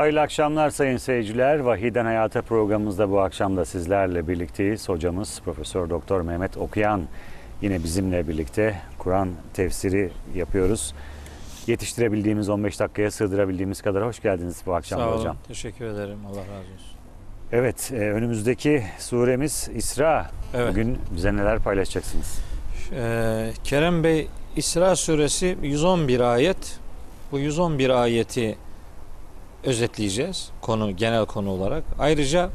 Hayırlı akşamlar sayın seyirciler. Vahiden Hayata programımızda bu akşam da sizlerle birlikteyiz. Hocamız Profesör Doktor Mehmet Okuyan yine bizimle birlikte Kur'an tefsiri yapıyoruz. Yetiştirebildiğimiz 15 dakikaya sığdırabildiğimiz kadar hoş geldiniz bu akşam Sağ olun. hocam. Teşekkür ederim. Allah razı olsun. Evet, e, önümüzdeki suremiz İsra. Evet. Bugün bize neler paylaşacaksınız? Ee, Kerem Bey İsra suresi 111 ayet. Bu 111 ayeti özetleyeceğiz. Konu genel konu olarak. Ayrıca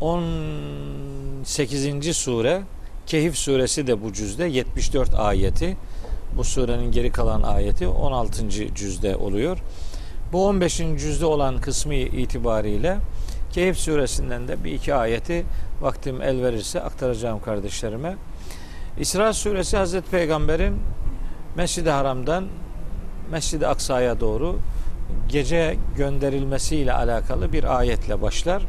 18. sure Kehif suresi de bu cüzde 74 ayeti. Bu surenin geri kalan ayeti 16. cüzde oluyor. Bu 15. cüzde olan kısmı itibariyle Kehif suresinden de bir iki ayeti vaktim el verirse aktaracağım kardeşlerime. İsra suresi Hazreti Peygamber'in Mescid-i Haram'dan Mescid-i Aksa'ya doğru gece gönderilmesiyle alakalı bir ayetle başlar.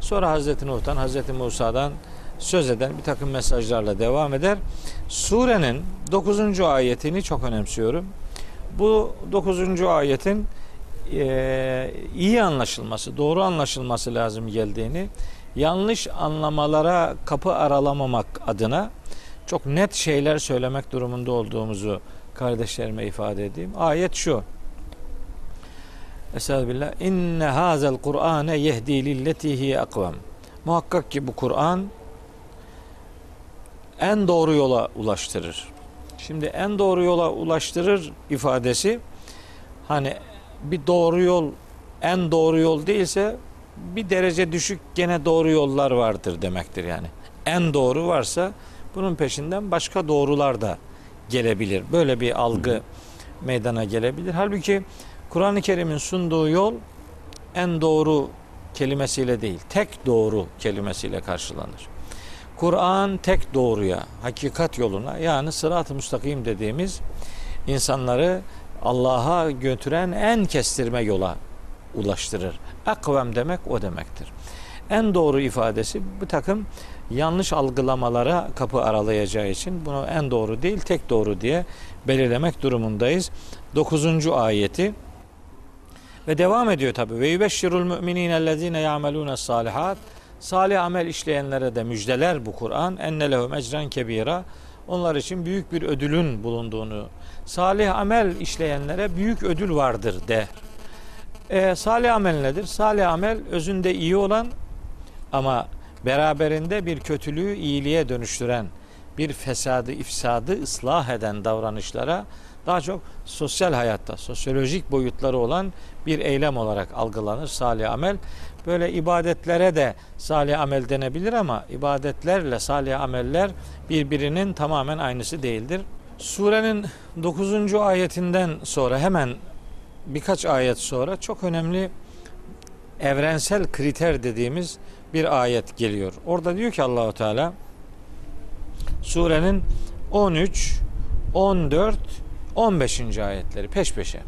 Sonra Hazreti Nuh'tan, Hazreti Musa'dan söz eden bir takım mesajlarla devam eder. Surenin 9. ayetini çok önemsiyorum. Bu 9. ayetin e, iyi anlaşılması, doğru anlaşılması lazım geldiğini, yanlış anlamalara kapı aralamamak adına çok net şeyler söylemek durumunda olduğumuzu kardeşlerime ifade edeyim. Ayet şu. Estağfirullah. İnne hazel Kur'ane yehdi lilleti hiye akvam. Muhakkak ki bu Kur'an en doğru yola ulaştırır. Şimdi en doğru yola ulaştırır ifadesi hani bir doğru yol en doğru yol değilse bir derece düşük gene doğru yollar vardır demektir yani. En doğru varsa bunun peşinden başka doğrular da gelebilir. Böyle bir algı meydana gelebilir. Halbuki Kur'an-ı Kerim'in sunduğu yol en doğru kelimesiyle değil, tek doğru kelimesiyle karşılanır. Kur'an tek doğruya, hakikat yoluna yani sırat-ı müstakim dediğimiz insanları Allah'a götüren en kestirme yola ulaştırır. Akvem demek o demektir. En doğru ifadesi bir takım yanlış algılamalara kapı aralayacağı için bunu en doğru değil tek doğru diye belirlemek durumundayız. 9. ayeti ve devam ediyor tabi. Ve yübeşşirul müminînellezîne ya'melûne salihat. Salih amel işleyenlere de müjdeler bu Kur'an. Enne lehum ecren kebira. Onlar için büyük bir ödülün bulunduğunu, salih amel işleyenlere büyük ödül vardır de. E, salih amel nedir? Salih amel özünde iyi olan ama beraberinde bir kötülüğü iyiliğe dönüştüren, bir fesadı, ifsadı ıslah eden davranışlara daha çok sosyal hayatta, sosyolojik boyutları olan bir eylem olarak algılanır salih amel. Böyle ibadetlere de salih amel denebilir ama ibadetlerle salih ameller birbirinin tamamen aynısı değildir. Surenin 9. ayetinden sonra hemen birkaç ayet sonra çok önemli evrensel kriter dediğimiz bir ayet geliyor. Orada diyor ki Allahu Teala surenin 13, 14, 15. ayetleri peş peşe.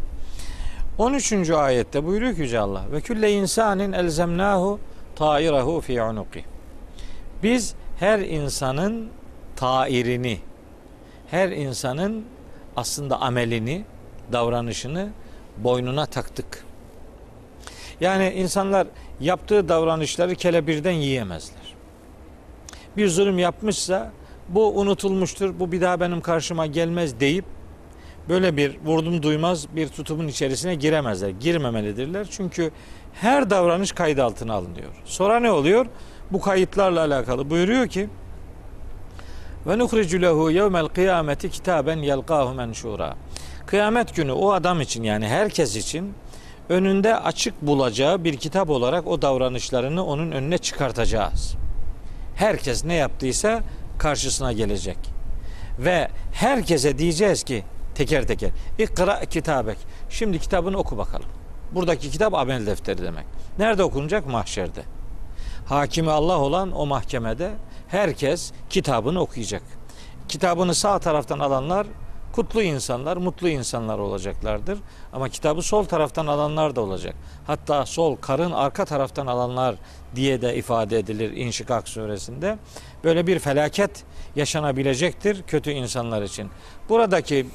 13. ayette buyuruyor ki Yüce Allah ve külle insanin elzemnahu tairahu fi unuki. Biz her insanın tairini, her insanın aslında amelini, davranışını boynuna taktık. Yani insanlar yaptığı davranışları kelebirden yiyemezler. Bir zulüm yapmışsa bu unutulmuştur, bu bir daha benim karşıma gelmez deyip böyle bir vurdum duymaz bir tutumun içerisine giremezler. Girmemelidirler. Çünkü her davranış kayıt altına alınıyor. Sonra ne oluyor? Bu kayıtlarla alakalı buyuruyor ki ve nuhricu lehu yevmel kıyameti kitaben yelqahu menşura. Kıyamet günü o adam için yani herkes için önünde açık bulacağı bir kitap olarak o davranışlarını onun önüne çıkartacağız. Herkes ne yaptıysa karşısına gelecek. Ve herkese diyeceğiz ki teker teker ikra kitabek. Şimdi kitabını oku bakalım. Buradaki kitap amel defteri demek. Nerede okunacak? Mahşerde. Hakimi Allah olan o mahkemede herkes kitabını okuyacak. Kitabını sağ taraftan alanlar kutlu insanlar, mutlu insanlar olacaklardır. Ama kitabı sol taraftan alanlar da olacak. Hatta sol karın arka taraftan alanlar diye de ifade edilir İnşikak suresinde. Böyle bir felaket yaşanabilecektir kötü insanlar için. Buradaki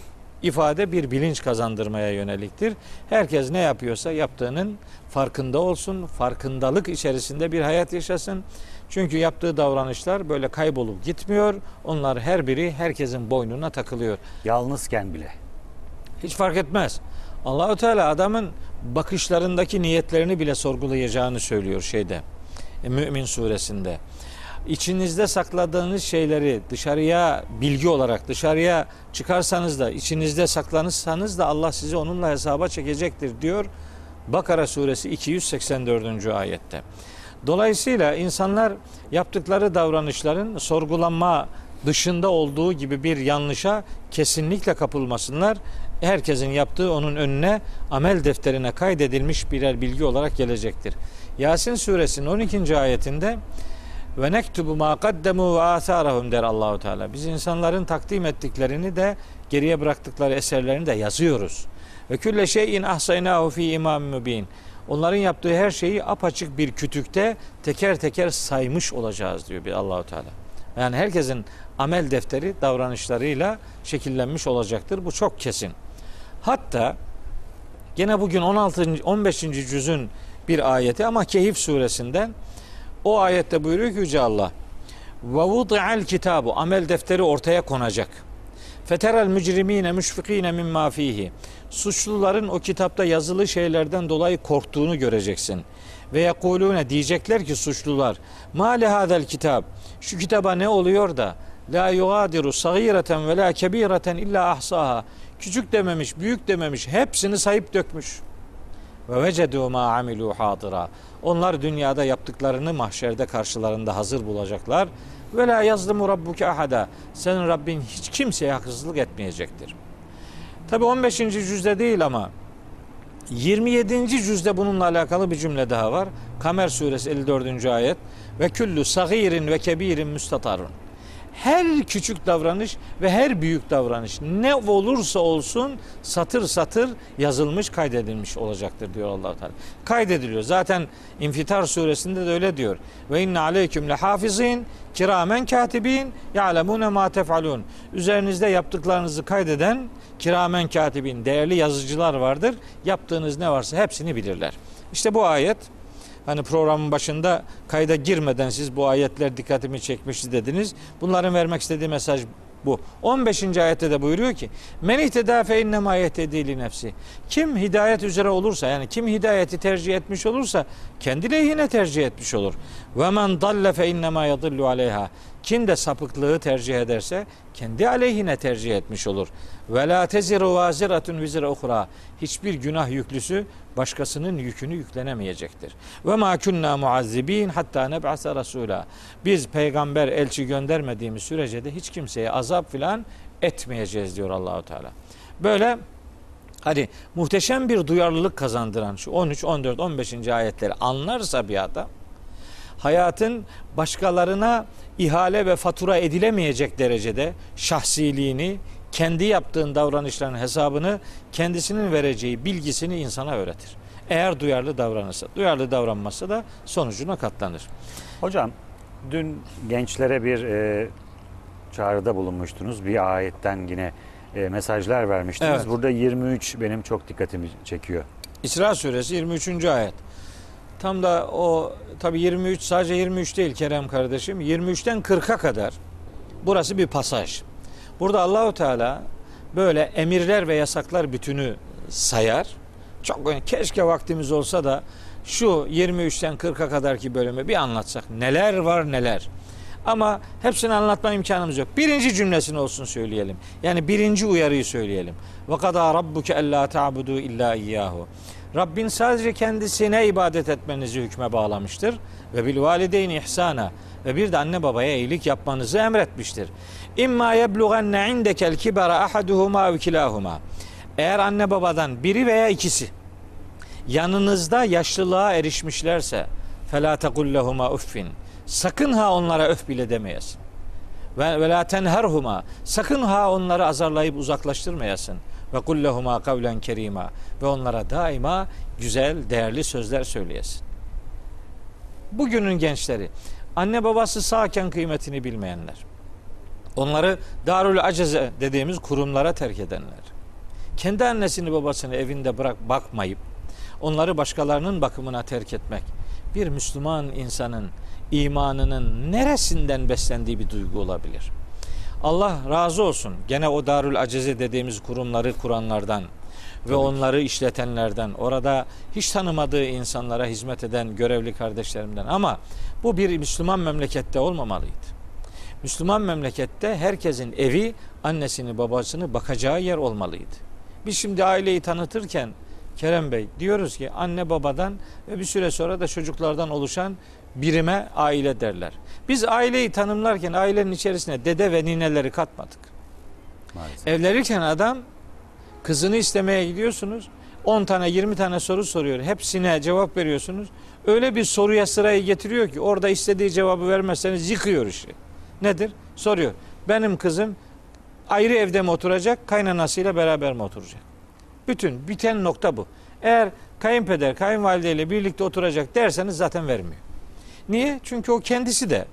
ifade bir bilinç kazandırmaya yöneliktir. Herkes ne yapıyorsa yaptığının farkında olsun, farkındalık içerisinde bir hayat yaşasın. Çünkü yaptığı davranışlar böyle kaybolup gitmiyor. Onlar her biri herkesin boynuna takılıyor. Yalnızken bile. Hiç fark etmez. Allahu Teala adamın bakışlarındaki niyetlerini bile sorgulayacağını söylüyor şeyde. e, Mümin suresinde. İçinizde sakladığınız şeyleri dışarıya bilgi olarak dışarıya çıkarsanız da içinizde saklanırsanız da Allah sizi onunla hesaba çekecektir diyor. Bakara suresi 284. ayette. Dolayısıyla insanlar yaptıkları davranışların sorgulanma dışında olduğu gibi bir yanlışa kesinlikle kapılmasınlar. Herkesin yaptığı onun önüne amel defterine kaydedilmiş birer bilgi olarak gelecektir. Yasin suresinin 12. ayetinde ve nektubu ma kaddemu ve atharahum der Allahu Teala. Biz insanların takdim ettiklerini de geriye bıraktıkları eserlerini de yazıyoruz. Ve külle şeyin ahsaynahu fi imam mübin. Onların yaptığı her şeyi apaçık bir kütükte teker teker saymış olacağız diyor bir Allahu Teala. Yani herkesin amel defteri davranışlarıyla şekillenmiş olacaktır. Bu çok kesin. Hatta gene bugün 16. 15. cüzün bir ayeti ama Kehif suresinden o ayette buyuruyor ki Yüce Allah ve vudi'al kitabu amel defteri ortaya konacak. Feterel mücrimine müşfikine mimma fihi. Suçluların o kitapta yazılı şeylerden dolayı korktuğunu göreceksin. Ve yekulune diyecekler ki suçlular ma li hadel kitap şu kitaba ne oluyor da la yugadiru sagireten ve la kebireten illa ahsaha küçük dememiş büyük dememiş hepsini sayıp dökmüş. Ve vecedu ma amilu hadira. Onlar dünyada yaptıklarını mahşerde karşılarında hazır bulacaklar. Ve la yazlimu rabbuke ahada. Senin Rabbin hiç kimseye haksızlık etmeyecektir. Tabi 15. cüzde değil ama 27. cüzde bununla alakalı bir cümle daha var. Kamer suresi 54. ayet. Ve küllü sagirin ve kebirin müstatarun. Her küçük davranış ve her büyük davranış ne olursa olsun satır satır yazılmış, kaydedilmiş olacaktır diyor Allah Teala. Kaydediliyor. Zaten İnfitar suresinde de öyle diyor. Ve inne aleyküm lehafizin kiramen katibin ya'lemune ma tef'alun. Üzerinizde yaptıklarınızı kaydeden kiramen katibin değerli yazıcılar vardır. Yaptığınız ne varsa hepsini bilirler. İşte bu ayet Hani programın başında kayda girmeden siz bu ayetler dikkatimi çekmişti dediniz. Bunların vermek istediği mesaj bu. 15. ayette de buyuruyor ki Men ihteda fe innema yehtedi nefsi. Kim hidayet üzere olursa yani kim hidayeti tercih etmiş olursa kendi lehine tercih etmiş olur. Ve men dalle fe innema yadillu aleyha. Kim de sapıklığı tercih ederse kendi aleyhine tercih etmiş olur. Ve la teziru vaziratun vizra uhra. Hiçbir günah yüklüsü başkasının yükünü yüklenemeyecektir. Ve ma kunna muazzibin hatta neb'ase rasula. Biz peygamber elçi göndermediğimiz sürece de hiç kimseye azap filan etmeyeceğiz diyor Allahu Teala. Böyle hani muhteşem bir duyarlılık kazandıran şu 13, 14, 15. ayetleri anlarsa bir adam hayatın başkalarına ihale ve fatura edilemeyecek derecede şahsiliğini, kendi yaptığın davranışların hesabını kendisinin vereceği bilgisini insana öğretir. Eğer duyarlı davranırsa, duyarlı davranmazsa da sonucuna katlanır. Hocam dün gençlere bir e, çağrıda bulunmuştunuz. Bir ayetten yine e, mesajlar vermiştiniz. Evet. Burada 23 benim çok dikkatimi çekiyor. İsra suresi 23. ayet. Tam da o tabi 23 sadece 23 değil Kerem kardeşim. 23'ten 40'a kadar burası bir pasaj. Burada Allahu Teala böyle emirler ve yasaklar bütünü sayar. Çok. Keşke vaktimiz olsa da şu 23'ten 40'a kadarki bölümü bir anlatsak. Neler var neler. Ama hepsini anlatma imkanımız yok. Birinci cümlesini olsun söyleyelim. Yani birinci uyarıyı söyleyelim. Ve kadâ rabbuke ellâ ta'budu illa iyyahu. Rabbin sadece kendisine ibadet etmenizi hükme bağlamıştır. Ve bil valideyni ihsana. Ve bir de anne babaya iyilik yapmanızı emretmiştir. İmma yeblugenne indekel kibara ahaduhuma ev kilahuma. Eğer anne babadan biri veya ikisi yanınızda yaşlılığa erişmişlerse felâ tegullehuma uffin. Sakın ha onlara öf bile demeyesin. Ve, ve la tenherhuma. Sakın ha onları azarlayıp uzaklaştırmayasın. Ve kullehuma kavlen kerima. Ve onlara daima güzel, değerli sözler söyleyesin. Bugünün gençleri anne babası sağken kıymetini bilmeyenler. Onları darül aceze dediğimiz kurumlara terk edenler. kendi annesini babasını evinde bırak bakmayıp onları başkalarının bakımına terk etmek bir Müslüman insanın imanının neresinden beslendiği bir duygu olabilir. Allah razı olsun. Gene o Darül Acize dediğimiz kurumları kuranlardan ve onları işletenlerden, orada hiç tanımadığı insanlara hizmet eden görevli kardeşlerimden. Ama bu bir Müslüman memlekette olmamalıydı. Müslüman memlekette herkesin evi annesini babasını bakacağı yer olmalıydı. Biz şimdi aileyi tanıtırken Kerem Bey diyoruz ki anne babadan ve bir süre sonra da çocuklardan oluşan birime aile derler. Biz aileyi tanımlarken ailenin içerisine dede ve nineleri katmadık. Maalesef. Evlenirken adam kızını istemeye gidiyorsunuz. 10 tane 20 tane soru soruyor. Hepsine cevap veriyorsunuz. Öyle bir soruya sırayı getiriyor ki orada istediği cevabı vermezseniz yıkıyor işi. Nedir? Soruyor. Benim kızım ayrı evde mi oturacak, kaynanasıyla beraber mi oturacak? Bütün biten nokta bu. Eğer kayınpeder, kayınvalideyle birlikte oturacak derseniz zaten vermiyor. Niye? Çünkü o kendisi de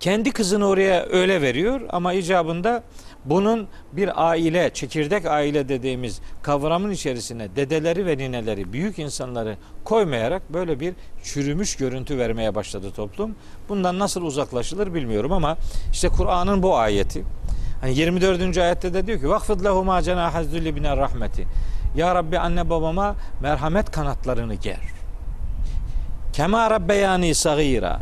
kendi kızını oraya öyle veriyor ama icabında bunun bir aile, çekirdek aile dediğimiz kavramın içerisine dedeleri ve nineleri, büyük insanları koymayarak böyle bir çürümüş görüntü vermeye başladı toplum. Bundan nasıl uzaklaşılır bilmiyorum ama işte Kur'an'ın bu ayeti. Hani 24. ayette de diyor ki vakfid lehu ma cenahazulli bine rahmeti. Ya Rabbi anne babama merhamet kanatlarını ger. Kema rabbeyani sagira.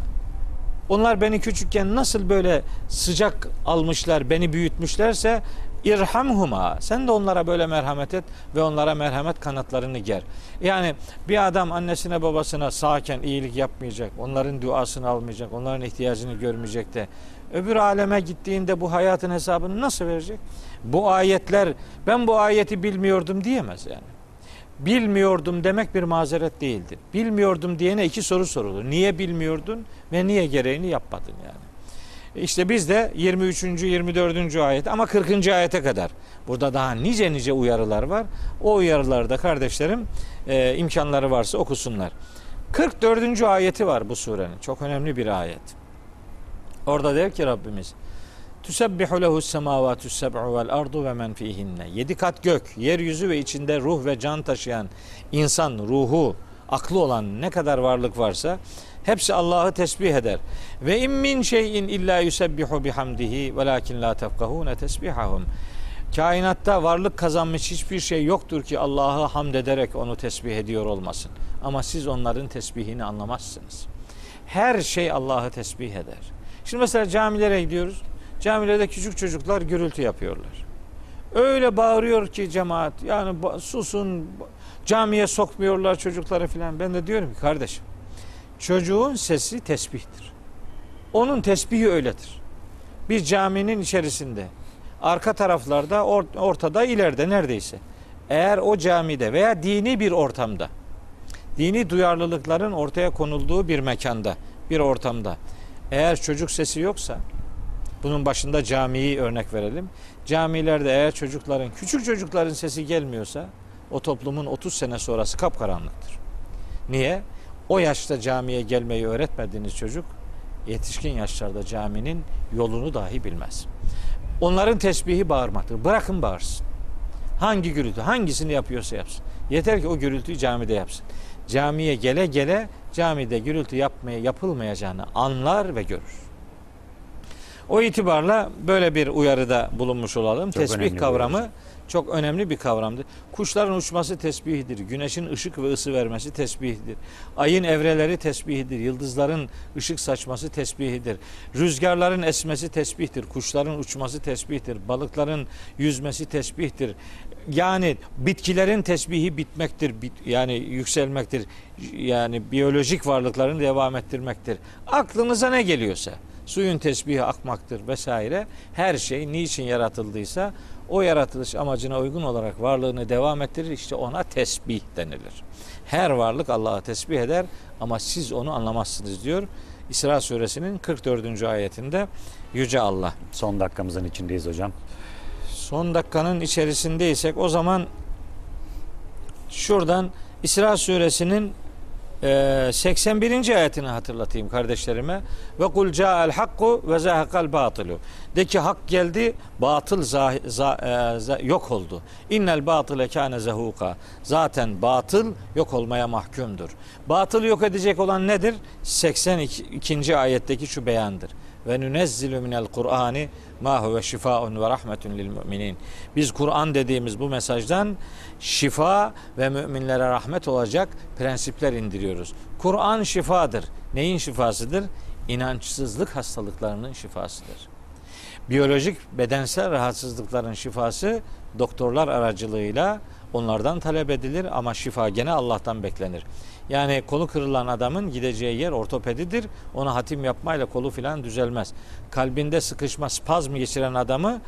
Onlar beni küçükken nasıl böyle sıcak almışlar, beni büyütmüşlerse irhamhuma. Sen de onlara böyle merhamet et ve onlara merhamet kanatlarını ger. Yani bir adam annesine babasına sağken iyilik yapmayacak, onların duasını almayacak, onların ihtiyacını görmeyecek de öbür aleme gittiğinde bu hayatın hesabını nasıl verecek? Bu ayetler ben bu ayeti bilmiyordum diyemez yani. Bilmiyordum demek bir mazeret değildir. Bilmiyordum diyene iki soru sorulur. Niye bilmiyordun ve niye gereğini yapmadın yani. İşte biz de 23. 24. ayet ama 40. ayete kadar burada daha nice nice uyarılar var. O uyarıları da kardeşlerim e, imkanları varsa okusunlar. 44. ayeti var bu surenin. Çok önemli bir ayet. Orada der ki Rabbimiz Tüsebbihu lehu semavatü seb'u vel ardu ve men fihinne. Yedi kat gök, yeryüzü ve içinde ruh ve can taşıyan insan ruhu, aklı olan ne kadar varlık varsa hepsi Allah'ı tesbih eder. Ve in min şeyin illa yusebbihu bihamdihi velakin la tefkahune tesbihahum. Kainatta varlık kazanmış hiçbir şey yoktur ki Allah'ı hamd ederek onu tesbih ediyor olmasın. Ama siz onların tesbihini anlamazsınız. Her şey Allah'ı tesbih eder. Şimdi mesela camilere gidiyoruz. Camilerde küçük çocuklar gürültü yapıyorlar. Öyle bağırıyor ki cemaat yani susun camiye sokmuyorlar çocukları filan. Ben de diyorum ki kardeşim çocuğun sesi tesbihtir. Onun tesbihi öyledir. Bir caminin içerisinde arka taraflarda or- ortada ileride neredeyse eğer o camide veya dini bir ortamda dini duyarlılıkların ortaya konulduğu bir mekanda bir ortamda eğer çocuk sesi yoksa bunun başında camiyi örnek verelim. Camilerde eğer çocukların, küçük çocukların sesi gelmiyorsa o toplumun 30 sene sonrası kapkaranlıktır. Niye? O yaşta camiye gelmeyi öğretmediğiniz çocuk yetişkin yaşlarda caminin yolunu dahi bilmez. Onların tesbihi bağırmaktır. Bırakın bağırsın. Hangi gürültü, hangisini yapıyorsa yapsın. Yeter ki o gürültüyü camide yapsın. Camiye gele gele camide gürültü yapmaya yapılmayacağını anlar ve görür. O itibarla böyle bir uyarıda bulunmuş olalım. Çok Tesbih kavramı uyarı. çok önemli bir kavramdır. Kuşların uçması tesbihidir. Güneşin ışık ve ısı vermesi tesbihidir. Ayın evreleri tesbihidir. Yıldızların ışık saçması tesbihidir. Rüzgarların esmesi tesbihtir. Kuşların uçması tesbihtir. Balıkların yüzmesi tesbihtir. Yani bitkilerin tesbihi bitmektir. Bit- yani yükselmektir. Yani biyolojik varlıkların devam ettirmektir. Aklınıza ne geliyorsa suyun tesbihi akmaktır vesaire. Her şey niçin yaratıldıysa o yaratılış amacına uygun olarak varlığını devam ettirir. İşte ona tesbih denilir. Her varlık Allah'a tesbih eder ama siz onu anlamazsınız diyor. İsra suresinin 44. ayetinde Yüce Allah. Son dakikamızın içindeyiz hocam. Son dakikanın içerisindeysek o zaman şuradan İsra suresinin 81. ayetini hatırlatayım kardeşlerime. Ve kul ca'al hakku ve zahaqal batilu. De ki hak geldi, batıl zah- za- e, za- yok oldu. İnnel batile kâne zehuka. Zaten batıl yok olmaya mahkumdur. Batıl yok edecek olan nedir? 82. ayetteki şu beyandır. Ve nunezzilu minel Kur'ani ma huve şifaun ve rahmetun lil müminin. Biz Kur'an dediğimiz bu mesajdan şifa ve müminlere rahmet olacak prensipler indiriyoruz. Kur'an şifadır. Neyin şifasıdır? İnançsızlık hastalıklarının şifasıdır. Biyolojik bedensel rahatsızlıkların şifası doktorlar aracılığıyla onlardan talep edilir ama şifa gene Allah'tan beklenir. Yani kolu kırılan adamın gideceği yer ortopedidir. Ona hatim yapmayla kolu filan düzelmez. Kalbinde sıkışma, spazm geçiren adamı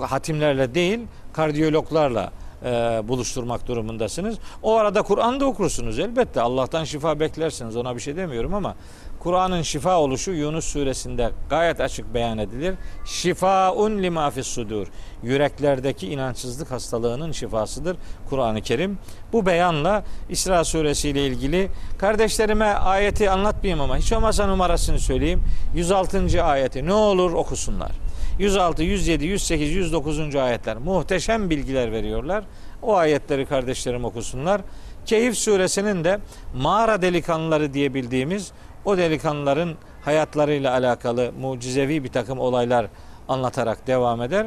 hatimlerle değil, kardiyologlarla e, buluşturmak durumundasınız. O arada Kur'an'da okursunuz elbette. Allah'tan şifa beklersiniz. Ona bir şey demiyorum ama Kur'an'ın şifa oluşu Yunus suresinde gayet açık beyan edilir. Şifaun lima fis sudur. Yüreklerdeki inançsızlık hastalığının şifasıdır Kur'an-ı Kerim. Bu beyanla İsra suresi ile ilgili kardeşlerime ayeti anlatmayayım ama hiç olmazsa numarasını söyleyeyim. 106. ayeti ne olur okusunlar. 106, 107, 108, 109. ayetler muhteşem bilgiler veriyorlar. O ayetleri kardeşlerim okusunlar. Keyif suresinin de mağara delikanlıları diye bildiğimiz o delikanlıların hayatlarıyla alakalı mucizevi bir takım olaylar anlatarak devam eder.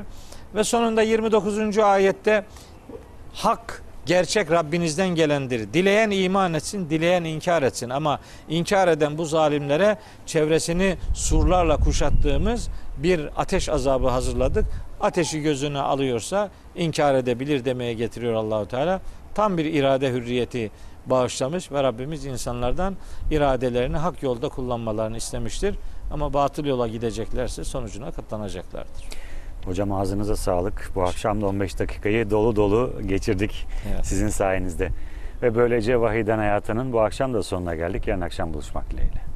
Ve sonunda 29. ayette hak gerçek Rabbinizden gelendir. Dileyen iman etsin, dileyen inkar etsin. Ama inkar eden bu zalimlere çevresini surlarla kuşattığımız bir ateş azabı hazırladık. Ateşi gözüne alıyorsa inkar edebilir demeye getiriyor Allahu Teala. Tam bir irade hürriyeti bağışlamış ve Rabbimiz insanlardan iradelerini hak yolda kullanmalarını istemiştir. Ama batıl yola gideceklerse sonucuna katlanacaklardır. Hocam ağzınıza sağlık. Bu akşam da 15 dakikayı dolu dolu geçirdik Evet. sizin sayenizde. Ve böylece Vahiden Hayatı'nın bu akşam da sonuna geldik. Yarın akşam buluşmak dileğiyle.